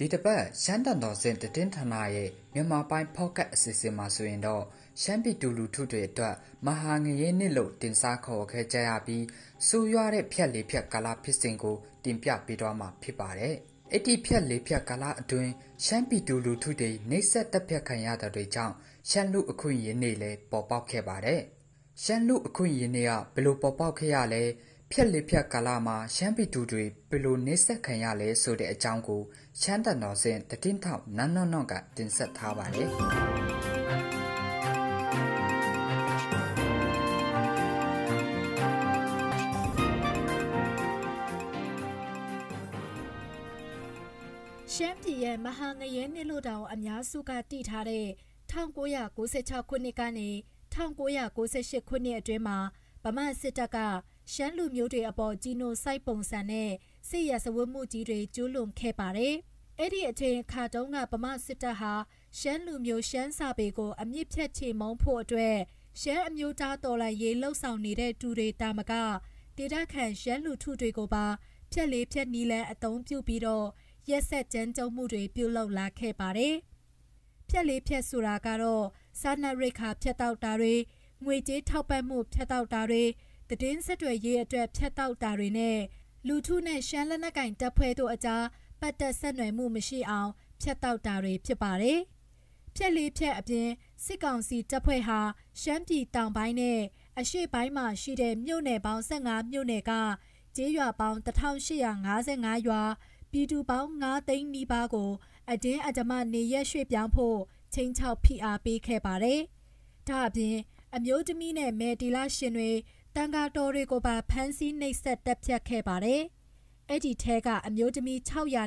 ဒီတစ်ပတ် ရှမ်းတန်တော်စင်တည်င်းဌာနရဲ့ မြန်မာပိုင်းဖောက်ကတ်အစီအစဉ်မှာဆိုရင်တော့ ရှမ်းပြည်တူလူထုတွေအတွက် မဟာငရဲနှစ်လို့ တင်စားခေါ်ခဲ့ကြရပြီးစူရွားတဲ့ ဖြက်လေးဖြက်ကာလာဖြစ်စဉ်ကို တင်ပြပေးသွားမှာ ဖြစ်ပါတယ်။အဲ့ဒီဖြက်လေးဖြက်ကာလာအတွင်း ရှမ်းပြည်တူလူထုတွေ နှိပ်စက်တပ်ဖြတ်ခံရတဲ့တွေကြောင့် ရှမ်းလူအခွင့်အရေးတွေလည်း ပေါ်ပေါက်ခဲ့ပါတယ်။ရှမ်းလူအခွင့်အရေးတွေကဘယ်လိုပေါ်ပေါက်ခဲ့ရလဲ ဖြက်လေးဖြက်ကာလာမှာ ရှမ်းပြည်သူတွေ ဘယ်လိုနှိစက်ခံရလဲဆိုတဲ့အကြောင်းကို ရှမ်းတန်တော်စင်တတင်းထောက် နန်းနော့နော့ကတင်ဆက်ထားပါတယ် ရှမ်းပြည်ရဲ့ မဟာငရဲနှစ်လို့တောင် အများစုကတည်ထားတဲ့1996ခုနှစ်ကနေ1998ခုနှစ်အတွင်းမှာ ဗမာစစ်တပ်က ရှမ်းလူမျိုးတွေအပေါ်ဂျီနိုဆိုက်ပုံစံနဲ့စစ်ရစဝတ်မှုကြီးတွေကျူးလွန်ခဲ့ပါတယ်။အဲ့ဒီအချိန်ခါတုန်းကဗမာစစ်တပ်ဟာရှမ်းလူမျိုးရှမ်းစာပေကို အမြင့်ဖြတ်ချေမုန်းဖို့အတွက်ရှမ်းအမျိုးသားတော်လှန်ရေးလှုပ်ဆောင်နေတဲ့တူတွေတာမကဒေတာခန်ရှမ်းလူထုတွေကိုပါဖြက်လေးဖြက်နီးလန်းအသုံးပြုပြီးတော့ရက်ဆက်ကြမ်းကြုတ်မှုတွေပြုလုပ်လာခဲ့ပါတယ်။ဖြက်လေးဖြက်ဆိုတာကတော့စားနပ်ရိက္ခာဖြတ်တောက်တာတွေငွေကြေးထောက်ပံ့မှုဖြတ်တောက်တာတွေ တည်င်းဆက်တွေရေးအတွက်ဖြတ်တောက်တာတွေနဲ့လူထုနဲ့ရှမ်းလက်နက်ကင်တပ်ဖွဲ့တို့အကြားပတ်သက်ဆက်နွယ်မှုမရှိအောင်ဖြတ်တောက်တာတွေဖြစ်ပါတယ်။ဖြက်လေးဖြက်အပြင်စစ်ကောင်စီတပ်ဖွဲ့ဟာရှမ်းပြည်တောင်ပိုင်းနဲ့အရှေ့ပိုင်းမှာရှိတဲ့မြို့နယ်ပေါင်း15မြို့နယ်ကကျေးရွာပေါင်း1855ရွာပြည်သူပေါင်း9သိန်းနီးပါးကိုအတင်းအဓမ္မနေရက်ရွှေ့ပြောင်းဖို့ချင်းချောက်ဖိအားပေးခဲ့ပါတယ်။ဒါအပြင်အမျိုးသမီးနဲ့မယ်တီလာရှင်တွေ တန်ကာတော်တွေကိုပါဖမ်းဆီးနှိပ်စက်တပ်ဖြတ်ခဲ့ပါတယ်။အဲ့ဒီထဲကအမျိုးသမီး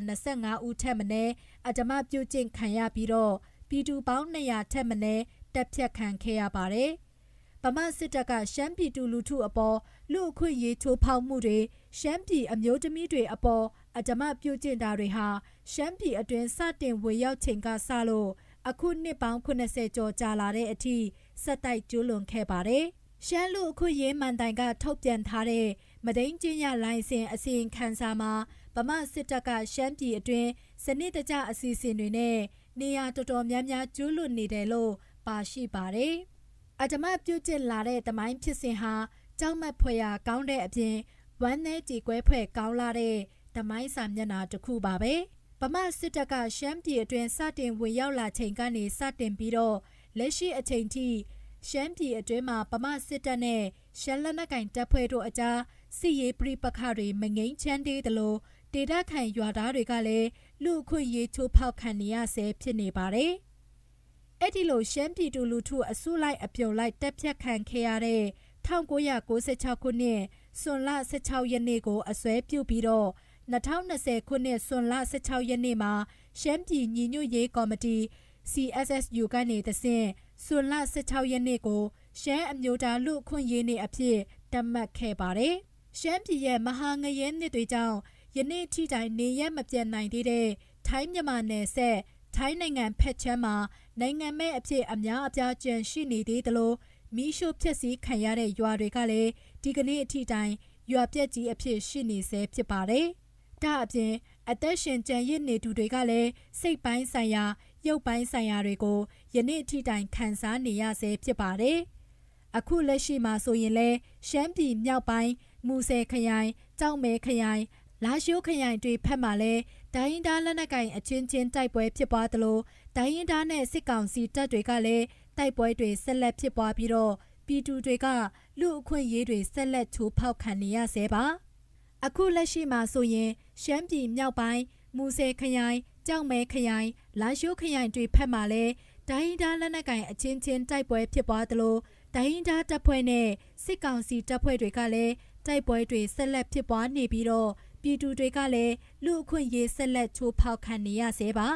625ဦးထက်မနည်းအဓမ္မပြုကျင့်ခံရပြီးတော့ပြည်သူပေါင်း200ထက်မနည်းတပ်ဖြတ်ခံခဲ့ရပါတယ်။ဗမာစစ်တပ်ကရှမ်းပြည်သူလူထုအပေါ်လူအခွင့်ရေးချိုးဖောက်မှုတွေရှမ်းပြည်အမျိုးသမီးတွေအပေါ်အဓမ္မပြုကျင့်တာတွေဟာရှမ်းပြည်အတွင်းစတင်ဝေရောက်ချိန်ကစလို့အခုနှစ်ပေါင်း80ကျော်ကြာလာတဲ့အထိစက်တိုက်ကျူးလွန်ခဲ့ပါတယ်။ ရှမ်းလူအခွင့်ရေးမှန်တိုင်က ထုတ်ပြန်ထားတဲ့မဒိန်ကျင်းရလိုင်စင်အစီရင်ခံစာမှာဗမာစစ်တပ်ကရှမ်းပြည်အတွင်းစနစ်တကျအစီအစဉ်တွေနဲ့နေရာတော်တော်များများကျူးလွန်နေတယ်လို့ပါရှိပါတယ်။အဓမ္မပြုကျင့်လာတဲ့တမိုင်းဖြစ်စဉ်ဟာကြောက်မက်ဖွယ်ရာကောင်းတဲ့အပြင်ဝမ်းနဲ့ကြည်ကွဲဖွယ်ကောင်းလာတဲ့တမိုင်းစာမျက်နှာတစ်ခုပါပဲ။ဗမာစစ်တပ်ကရှမ်းပြည်အတွင်းစတင်ဝင်ရောက်လာချိန်ကနေစတင်ပြီးတော့လက်ရှိအချိန်ထိ ရှမ်းပြည်အတွင်းမှာဗမာစစ်တပ်နဲ့ရှမ်းလက်နက်ကင်တပ်ဖွဲ့တို့အကြားစစ်ရေးပြပခါတွေမငိမ့်ချမ်းသေးသလိုဒေတာခန်ရွာသားတွေကလည်းလူအခွင့်ရေးချိုးဖောက်ခံနေရဆဲဖြစ်နေပါတယ်။အဲ့ဒီလိုရှမ်းပြည်သူလူထုအစုလိုက်အပြုံလိုက်တပ်ဖြတ်ခံခဲ့ရတဲ့1996ခုနှစ်စွန်လ16ရက်နေ့ကိုအစွဲပြုပြီးတော့2020ခုနှစ်စွန်လ16ရက်နေ့မှာရှမ်းပြည်ညီညွတ်ရေးကော်မတီ CSSU ကနေတဆင့် ဇွန်လ16ရက်နေ့ကိုရှမ်းအမျိုးသားလူခွင့်ရေးနေ့အဖြစ်တတ်မှတ်ခဲ့ပါတယ်။ရှမ်းပြည်ရဲ့မဟာငရဲနှစ်တွေကြောင့်ယနေ့ထိတိုင်နေရမပြတ်နိုင်သေးတဲ့ထိုင်းမြန်မာနယ်ဆက်ထိုင်းနိုင်ငံဖက်ချမ်းမှာနိုင်ငံမဲ့အဖြစ်အများအပြားကျန်ရှိနေသေးသလိုမီးရှို့ဖျက်ဆီးခံရတဲ့ရွာတွေကလည်းဒီကနေ့အထိတိုင်ရွာပြက်ကြီးအဖြစ်ရှိနေဆဲဖြစ်ပါတယ်။ဒါအပြင်အသက်ရှင်ကြံရစ်နေသူတွေကလည်းစိတ်ပိုင်းဆိုင်ရာ ရုပ်ပိုင်းဆိုင်ရာတွေကို ယနေ့ထိတိုင်ခံစားနေရဆဲဖြစ်ပါတယ်။အခုလက်ရှိမှာဆိုရင်လဲရှမ်းပြည်မြောက်ပိုင်းမူဆယ်ခရိုင်ကြောက်မဲခရိုင်လာရှိုးခရိုင်တွေဖက်မှာလဲဒိုင်းသားလက်နက်ကင်အချင်းချင်းတိုက်ပွဲဖြစ်ပွားသလိုဒိုင်းသားနဲ့စစ်ကောင်စီတပ်တွေကလည်းတိုက်ပွဲတွေဆက်လက်ဖြစ်ပွားပြီးတော့ပြည်သူတွေကလူအခွင့်ရေးတွေဆက်လက်ချိုးဖောက်ခံနေရဆဲပါအခုလက်ရှိမှာဆိုရင်ရှမ်းပြည်မြောက်ပိုင်းမူဆယ်ခရိုင် ကြောက်မဲခရိုင်လာရှိုးခရိုင်တွေဖက်မှာလဲဒိုင်းဒါလက်နက်ကင်အချင်းချင်းတိုက်ပွဲဖြစ်ပွားသလိုဒိုင်းဒါတပ်ဖွဲ့နဲ့စစ်ကောင်စီတပ်ဖွဲ့တွေကလည်းတိုက်ပွဲတွေဆက်လက်ဖြစ်ပွားနေပြီးတော့ပြည်သူတွေကလည်းလူအခွင့်ရေးဆက်လက်ချိုးဖောက်ခံနေရဆဲပါ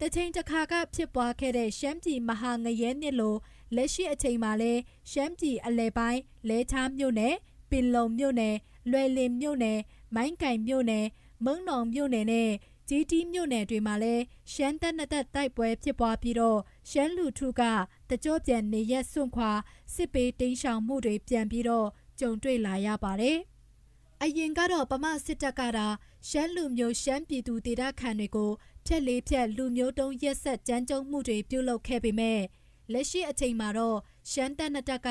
တချိန်တစ်ခါကဖြစ်ပွားခဲ့တဲ့ရှမ်းပြည်မဟာငရဲနှစ်လိုလက်ရှိအချိန်မှာလဲရှမ်းပြည်အလဲပိုင်းလဲချားမြို့နယ်ပင်လုံမြို့နယ်လွယ်လင်မြို့နယ်မိုင်းကင်မြို့နယ်မုံနောင်မြို့နယ်နဲ့ ဂျီတီမြို့နယ်တွေမှာလည်းရှမ်းတပ်နှစ်သက်တိုက်ပွဲဖြစ်ပွားပြီးတော့ရှမ်းလူထုကတကြော့ပြန်နေရက်စွန့်ခွာစစ်ပေးတင်းရှောင်မှုတွေပြန်ပြီးတော့ကြုံတွေ့လာရပါတယ်။အရင်ကတော့ပမစစ်တပ်ကတာရှမ်းလူမျိုးရှမ်းပြည်သူဒေသခံတွေကိုဖြက်လေးဖြက်လူမျိုးတုံးရက်ဆက်ကြမ်းကြုတ်မှုတွေပြုလုပ်ခဲ့ပေမဲ့လက်ရှိအချိန်မှာတော့ရှမ်းတပ်နှစ်တပ်က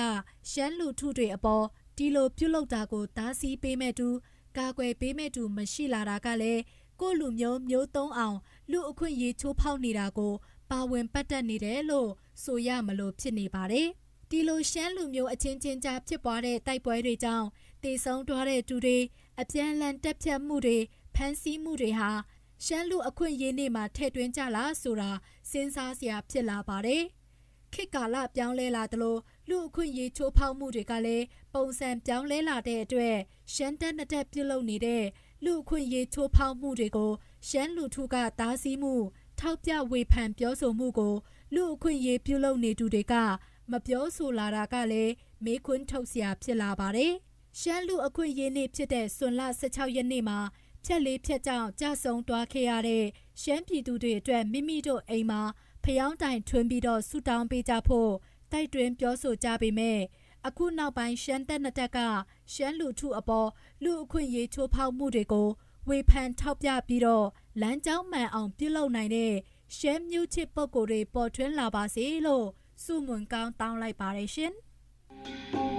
ရှမ်းလူထုတွေအပေါ်ဒီလိုပြုလုပ်တာကိုတားဆီးပေးမဲ့တူကာကွယ်ပေးမဲ့တူမရှိလာတာကလည်း ကိုလူမျိုးမျိုးသုံးအောင်လူအခွင့်ရေးချိုးဖောက်နေတာကိုပါဝင်ပတ်သက်နေတယ်လို့ဆိုရမလို့ဖြစ်နေပါတယ်။ဒီလိုရှမ်းလူမျိုးအချင်းချင်းကြားဖြစ်ပွားတဲ့တိုက်ပွဲတွေကြောင့်တေဆုံးသွားတဲ့သူတွေအပြန်လန်တက်ဖြတ်မှုတွေဖမ်းဆီးမှုတွေဟာရှမ်းလူအခွင့်ရေးနေ့မှာထည့်သွင်းကြလားဆိုတာစဉ်းစားစရာဖြစ်လာပါတယ်။ခေတ်ကာလပြောင်းလဲလာသလိုလူအခွင့်ရေးချိုးဖောက်မှုတွေကလည်းပုံစံပြောင်းလဲလာတဲ့အတွက်ရှမ်းတက်နှစ်တက်ပြုတ်လုပ်နေတဲ့ လူအခွင့်ရေးချိုးဖောက်မှုတွေကိုရှမ်းလူထုကတားဆီးမှု ထောက်ပြဝေဖန်ပြောဆိုမှုကို လူအခွင့်ရေးပြုလုပ်နေသူတွေကမပြောဆိုလာတာကလည်းမေးခွန်းထုတ်စရာဖြစ်လာပါတယ်။ရှမ်းလူအခွင့်ရေးနေ့ဖြစ်တဲ့စွန်လ16ရက်နေ့မှာဖြက်လေးဖြက်ကြောင့်ကြဆုံသွားခဲ့ရတဲ့ရှမ်းပြည်သူတွေအတွက်မိမိတို့အိမ်မှာဖျောင်းတိုင်ထွင်းပြီးတော့ဆူတောင်းပေးကြဖို့တိုက်တွန်းပြောဆိုကြပေမဲ့ အခုနောက်ပိုင်းရှမ်းတက်နှစ်တက်ကရှမ်းလူထုအပေါ်လူအခွင့်ရေးချိုးဖောက်မှုတွေကိုဝေဖန်ထောက်ပြပြီးတော့လမ်းကြောင်းမှန်အောင်ပြုလုပ်နိုင်တဲ့ရှမ်းမျိုးချစ်ပုံကိုယ်တွေပေါ်ထွန်းလာပါစေလို့စုမွန်ကောင်းတောင်းလိုက်ပါတယ်ရှင်။